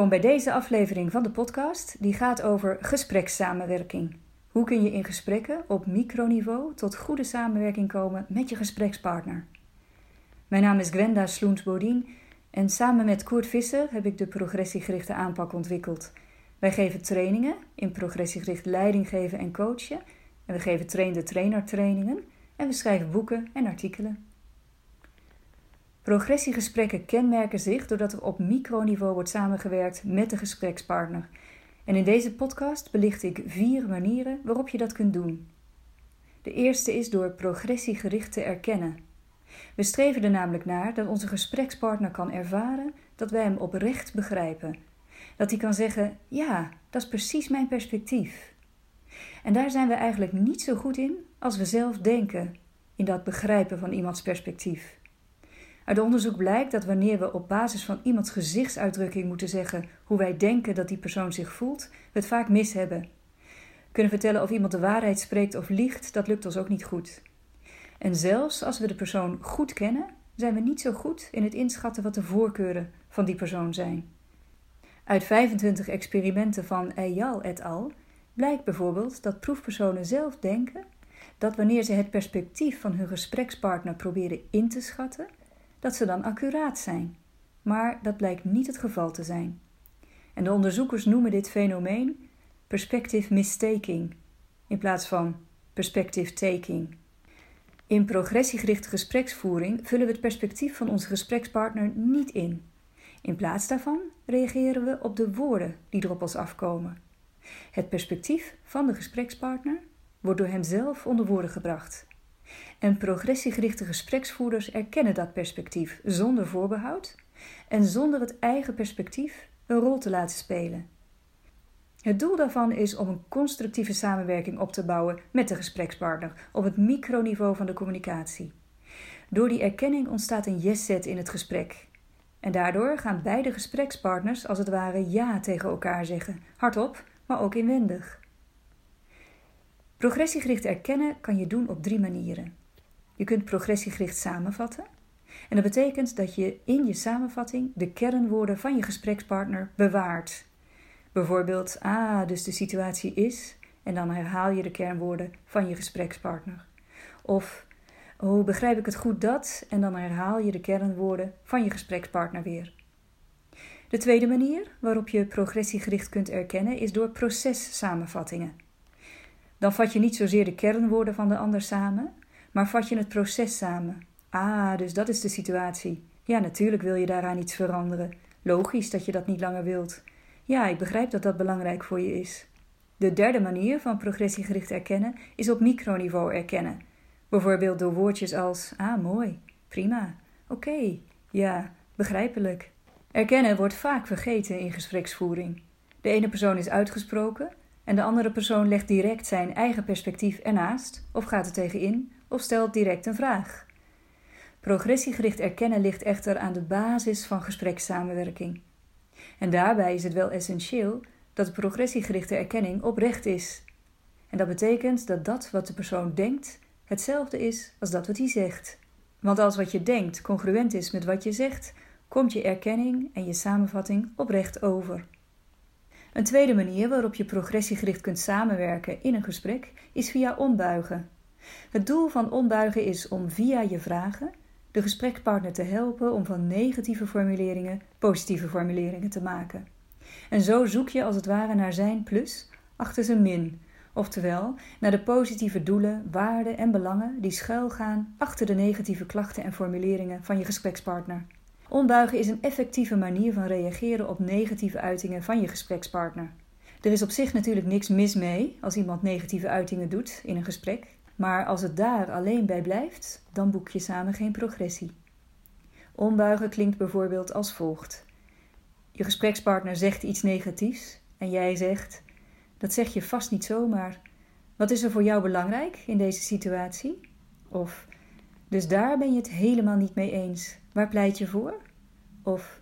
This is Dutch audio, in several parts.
Welkom bij deze aflevering van de podcast die gaat over gesprekssamenwerking. Hoe kun je in gesprekken op microniveau tot goede samenwerking komen met je gesprekspartner? Mijn naam is Gwenda Sloens-Bodien en samen met Koert Visser heb ik de progressiegerichte aanpak ontwikkeld. Wij geven trainingen in progressiegericht leiding geven en coachen en we geven train-de-trainer trainingen en we schrijven boeken en artikelen. Progressiegesprekken kenmerken zich doordat er op microniveau wordt samengewerkt met de gesprekspartner. En in deze podcast belicht ik vier manieren waarop je dat kunt doen. De eerste is door progressiegericht te erkennen. We streven er namelijk naar dat onze gesprekspartner kan ervaren dat wij hem oprecht begrijpen. Dat hij kan zeggen: Ja, dat is precies mijn perspectief. En daar zijn we eigenlijk niet zo goed in als we zelf denken, in dat begrijpen van iemands perspectief. Uit onderzoek blijkt dat wanneer we op basis van iemands gezichtsuitdrukking moeten zeggen hoe wij denken dat die persoon zich voelt, we het vaak mis hebben. Kunnen vertellen of iemand de waarheid spreekt of liegt, dat lukt ons ook niet goed. En zelfs als we de persoon goed kennen, zijn we niet zo goed in het inschatten wat de voorkeuren van die persoon zijn. Uit 25 experimenten van Eyal et al. blijkt bijvoorbeeld dat proefpersonen zelf denken dat wanneer ze het perspectief van hun gesprekspartner proberen in te schatten, dat ze dan accuraat zijn. Maar dat blijkt niet het geval te zijn. En de onderzoekers noemen dit fenomeen perspective mistaking in plaats van perspective taking. In progressiegerichte gespreksvoering vullen we het perspectief van onze gesprekspartner niet in. In plaats daarvan reageren we op de woorden die er op ons afkomen. Het perspectief van de gesprekspartner wordt door hemzelf onder woorden gebracht. En progressiegerichte gespreksvoerders erkennen dat perspectief zonder voorbehoud en zonder het eigen perspectief een rol te laten spelen. Het doel daarvan is om een constructieve samenwerking op te bouwen met de gesprekspartner op het microniveau van de communicatie. Door die erkenning ontstaat een yes-set in het gesprek. En daardoor gaan beide gesprekspartners als het ware ja tegen elkaar zeggen, hardop, maar ook inwendig. Progressiegericht erkennen kan je doen op drie manieren. Je kunt progressiegericht samenvatten. En dat betekent dat je in je samenvatting de kernwoorden van je gesprekspartner bewaart. Bijvoorbeeld, ah, dus de situatie is, en dan herhaal je de kernwoorden van je gesprekspartner. Of, hoe begrijp ik het goed dat, en dan herhaal je de kernwoorden van je gesprekspartner weer. De tweede manier waarop je progressiegericht kunt erkennen is door processamenvattingen. Dan vat je niet zozeer de kernwoorden van de ander samen, maar vat je het proces samen. Ah, dus dat is de situatie. Ja, natuurlijk wil je daaraan iets veranderen. Logisch dat je dat niet langer wilt. Ja, ik begrijp dat dat belangrijk voor je is. De derde manier van progressiegericht erkennen is op microniveau erkennen. Bijvoorbeeld door woordjes als ah, mooi, prima, oké, ja, begrijpelijk. Erkennen wordt vaak vergeten in gespreksvoering. De ene persoon is uitgesproken en de andere persoon legt direct zijn eigen perspectief ernaast, of gaat er tegenin, of stelt direct een vraag. Progressiegericht erkennen ligt echter aan de basis van gesprekssamenwerking. En daarbij is het wel essentieel dat progressiegerichte erkenning oprecht is. En dat betekent dat dat wat de persoon denkt hetzelfde is als dat wat hij zegt. Want als wat je denkt congruent is met wat je zegt, komt je erkenning en je samenvatting oprecht over. Een tweede manier waarop je progressiegericht kunt samenwerken in een gesprek is via ombuigen. Het doel van ombuigen is om via je vragen de gesprekspartner te helpen om van negatieve formuleringen positieve formuleringen te maken. En zo zoek je als het ware naar zijn plus achter zijn min, oftewel naar de positieve doelen, waarden en belangen die schuilgaan achter de negatieve klachten en formuleringen van je gesprekspartner. Ombuigen is een effectieve manier van reageren op negatieve uitingen van je gesprekspartner. Er is op zich natuurlijk niks mis mee als iemand negatieve uitingen doet in een gesprek, maar als het daar alleen bij blijft, dan boek je samen geen progressie. Ombuigen klinkt bijvoorbeeld als volgt: Je gesprekspartner zegt iets negatiefs en jij zegt: Dat zeg je vast niet zomaar. Wat is er voor jou belangrijk in deze situatie? Of dus daar ben je het helemaal niet mee eens. Waar pleit je voor? Of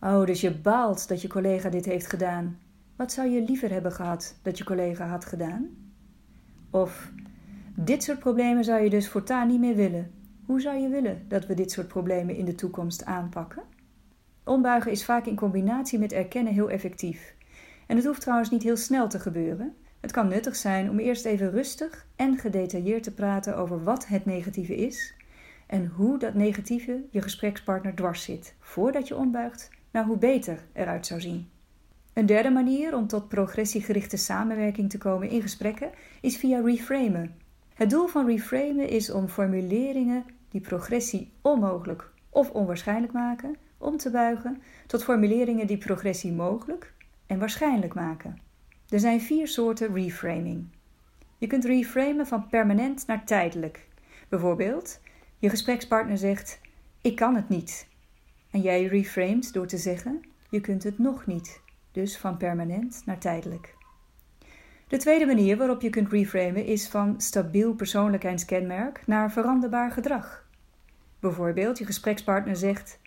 Oh, dus je baalt dat je collega dit heeft gedaan. Wat zou je liever hebben gehad dat je collega had gedaan? Of dit soort problemen zou je dus voortaan niet meer willen. Hoe zou je willen dat we dit soort problemen in de toekomst aanpakken? Ombuigen is vaak in combinatie met erkennen heel effectief. En het hoeft trouwens niet heel snel te gebeuren. Het kan nuttig zijn om eerst even rustig en gedetailleerd te praten over wat het negatieve is en hoe dat negatieve je gesprekspartner dwars zit, voordat je ombuigt naar hoe beter eruit zou zien. Een derde manier om tot progressiegerichte samenwerking te komen in gesprekken is via reframen. Het doel van reframen is om formuleringen die progressie onmogelijk of onwaarschijnlijk maken, om te buigen tot formuleringen die progressie mogelijk en waarschijnlijk maken. Er zijn vier soorten reframing. Je kunt reframen van permanent naar tijdelijk. Bijvoorbeeld, je gesprekspartner zegt: Ik kan het niet. En jij reframet door te zeggen: Je kunt het nog niet. Dus van permanent naar tijdelijk. De tweede manier waarop je kunt reframen is van stabiel persoonlijkheidskenmerk naar veranderbaar gedrag. Bijvoorbeeld, je gesprekspartner zegt: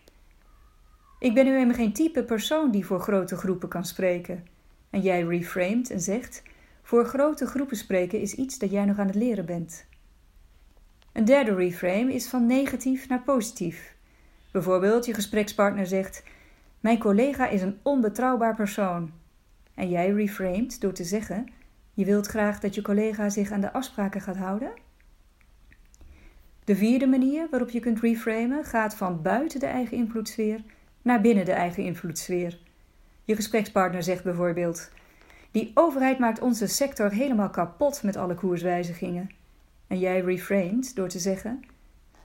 Ik ben nu helemaal geen type persoon die voor grote groepen kan spreken. En jij reframet en zegt: Voor grote groepen spreken is iets dat jij nog aan het leren bent. Een derde reframe is van negatief naar positief. Bijvoorbeeld, je gesprekspartner zegt: Mijn collega is een onbetrouwbaar persoon. En jij reframet door te zeggen: Je wilt graag dat je collega zich aan de afspraken gaat houden? De vierde manier waarop je kunt reframen gaat van buiten de eigen invloedssfeer naar binnen de eigen invloedssfeer. Je gesprekspartner zegt bijvoorbeeld: Die overheid maakt onze sector helemaal kapot met alle koerswijzigingen. En jij reframed door te zeggen: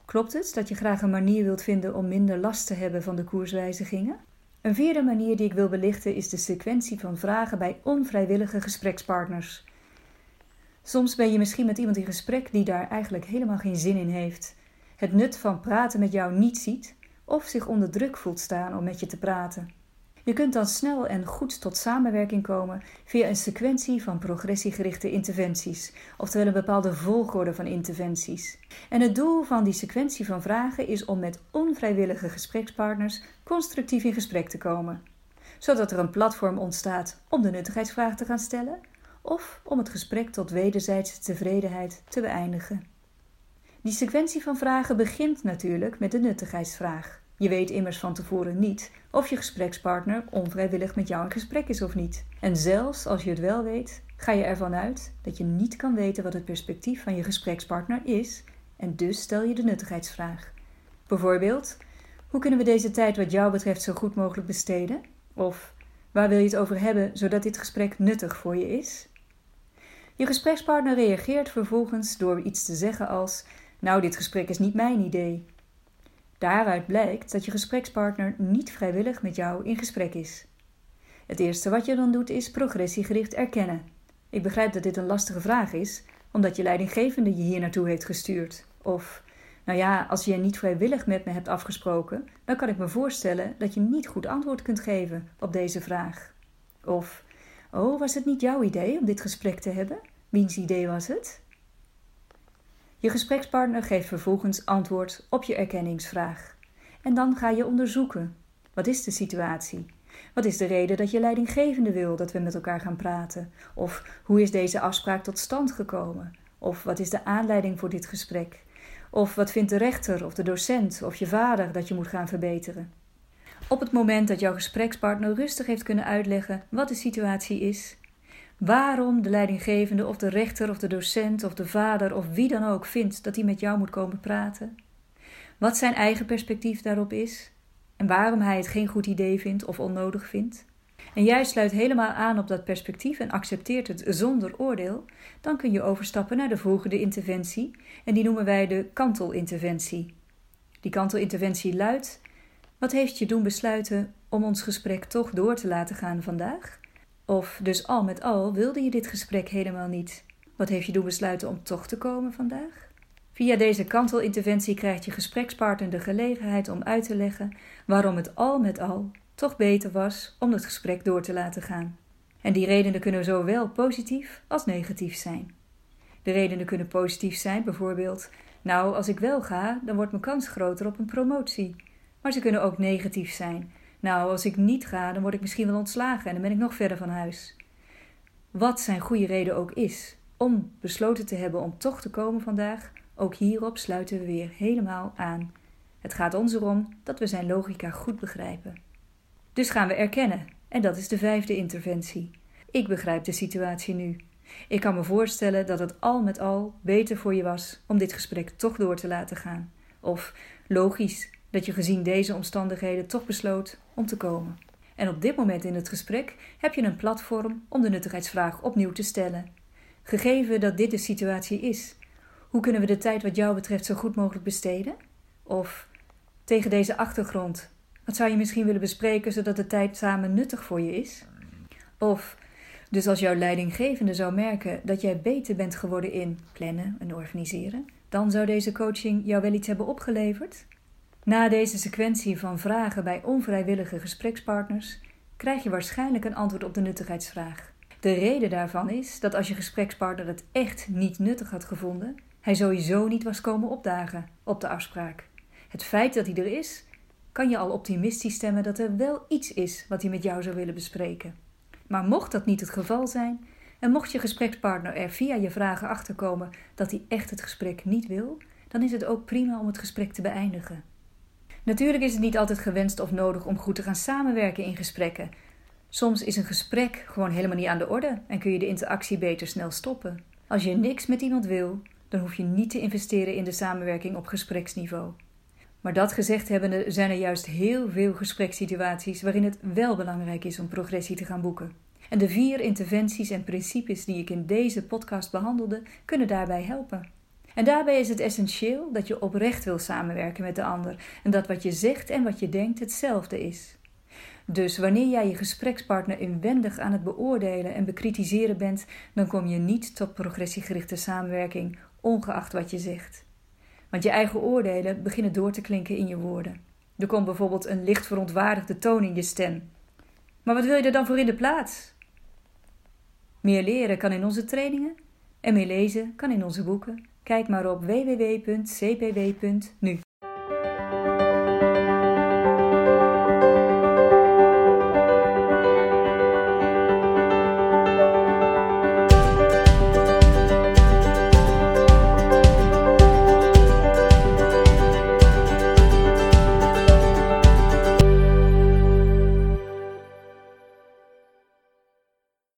Klopt het dat je graag een manier wilt vinden om minder last te hebben van de koerswijzigingen? Een vierde manier die ik wil belichten is de sequentie van vragen bij onvrijwillige gesprekspartners. Soms ben je misschien met iemand in gesprek die daar eigenlijk helemaal geen zin in heeft, het nut van praten met jou niet ziet of zich onder druk voelt staan om met je te praten. Je kunt dan snel en goed tot samenwerking komen via een sequentie van progressiegerichte interventies, oftewel een bepaalde volgorde van interventies. En het doel van die sequentie van vragen is om met onvrijwillige gesprekspartners constructief in gesprek te komen, zodat er een platform ontstaat om de nuttigheidsvraag te gaan stellen of om het gesprek tot wederzijdse tevredenheid te beëindigen. Die sequentie van vragen begint natuurlijk met de nuttigheidsvraag. Je weet immers van tevoren niet of je gesprekspartner onvrijwillig met jou in gesprek is of niet. En zelfs als je het wel weet, ga je ervan uit dat je niet kan weten wat het perspectief van je gesprekspartner is en dus stel je de nuttigheidsvraag. Bijvoorbeeld, hoe kunnen we deze tijd wat jou betreft zo goed mogelijk besteden? Of waar wil je het over hebben zodat dit gesprek nuttig voor je is? Je gesprekspartner reageert vervolgens door iets te zeggen als: Nou, dit gesprek is niet mijn idee. Daaruit blijkt dat je gesprekspartner niet vrijwillig met jou in gesprek is. Het eerste wat je dan doet is progressiegericht erkennen. Ik begrijp dat dit een lastige vraag is, omdat je leidinggevende je hier naartoe heeft gestuurd. Of, nou ja, als je niet vrijwillig met me hebt afgesproken, dan kan ik me voorstellen dat je niet goed antwoord kunt geven op deze vraag. Of, oh, was het niet jouw idee om dit gesprek te hebben? Wiens idee was het? Je gesprekspartner geeft vervolgens antwoord op je erkenningsvraag. En dan ga je onderzoeken. Wat is de situatie? Wat is de reden dat je leidinggevende wil dat we met elkaar gaan praten? Of hoe is deze afspraak tot stand gekomen? Of wat is de aanleiding voor dit gesprek? Of wat vindt de rechter of de docent of je vader dat je moet gaan verbeteren? Op het moment dat jouw gesprekspartner rustig heeft kunnen uitleggen wat de situatie is, Waarom de leidinggevende of de rechter of de docent of de vader of wie dan ook vindt dat hij met jou moet komen praten? Wat zijn eigen perspectief daarop is? En waarom hij het geen goed idee vindt of onnodig vindt? En jij sluit helemaal aan op dat perspectief en accepteert het zonder oordeel, dan kun je overstappen naar de volgende interventie en die noemen wij de kantelinterventie. Die kantelinterventie luidt: Wat heeft je doen besluiten om ons gesprek toch door te laten gaan vandaag? Of dus al met al wilde je dit gesprek helemaal niet. Wat heeft je doen besluiten om toch te komen vandaag? Via deze kantelinterventie krijgt je gesprekspartner de gelegenheid om uit te leggen waarom het al met al toch beter was om het gesprek door te laten gaan. En die redenen kunnen zowel positief als negatief zijn. De redenen kunnen positief zijn, bijvoorbeeld: Nou, als ik wel ga, dan wordt mijn kans groter op een promotie. Maar ze kunnen ook negatief zijn, nou, als ik niet ga, dan word ik misschien wel ontslagen en dan ben ik nog verder van huis. Wat zijn goede reden ook is om besloten te hebben om toch te komen vandaag, ook hierop sluiten we weer helemaal aan. Het gaat ons erom dat we zijn logica goed begrijpen. Dus gaan we erkennen. En dat is de vijfde interventie. Ik begrijp de situatie nu. Ik kan me voorstellen dat het al met al beter voor je was om dit gesprek toch door te laten gaan. Of logisch dat je gezien deze omstandigheden toch besloot om te komen. En op dit moment in het gesprek heb je een platform om de nuttigheidsvraag opnieuw te stellen. Gegeven dat dit de situatie is, hoe kunnen we de tijd wat jou betreft zo goed mogelijk besteden? Of tegen deze achtergrond, wat zou je misschien willen bespreken zodat de tijd samen nuttig voor je is? Of dus als jouw leidinggevende zou merken dat jij beter bent geworden in plannen en organiseren, dan zou deze coaching jou wel iets hebben opgeleverd? Na deze sequentie van vragen bij onvrijwillige gesprekspartners krijg je waarschijnlijk een antwoord op de nuttigheidsvraag. De reden daarvan is dat als je gesprekspartner het echt niet nuttig had gevonden, hij sowieso niet was komen opdagen op de afspraak. Het feit dat hij er is, kan je al optimistisch stemmen dat er wel iets is wat hij met jou zou willen bespreken. Maar mocht dat niet het geval zijn, en mocht je gesprekspartner er via je vragen achterkomen dat hij echt het gesprek niet wil, dan is het ook prima om het gesprek te beëindigen. Natuurlijk is het niet altijd gewenst of nodig om goed te gaan samenwerken in gesprekken. Soms is een gesprek gewoon helemaal niet aan de orde en kun je de interactie beter snel stoppen. Als je niks met iemand wil, dan hoef je niet te investeren in de samenwerking op gespreksniveau. Maar dat gezegd hebbende zijn er juist heel veel gesprekssituaties waarin het wel belangrijk is om progressie te gaan boeken. En de vier interventies en principes die ik in deze podcast behandelde, kunnen daarbij helpen. En daarbij is het essentieel dat je oprecht wil samenwerken met de ander en dat wat je zegt en wat je denkt hetzelfde is. Dus wanneer jij je gesprekspartner inwendig aan het beoordelen en bekritiseren bent, dan kom je niet tot progressiegerichte samenwerking, ongeacht wat je zegt. Want je eigen oordelen beginnen door te klinken in je woorden. Er komt bijvoorbeeld een licht verontwaardigde toon in je stem. Maar wat wil je er dan voor in de plaats? Meer leren kan in onze trainingen en meer lezen kan in onze boeken. Kijk maar op www.cpw.nu.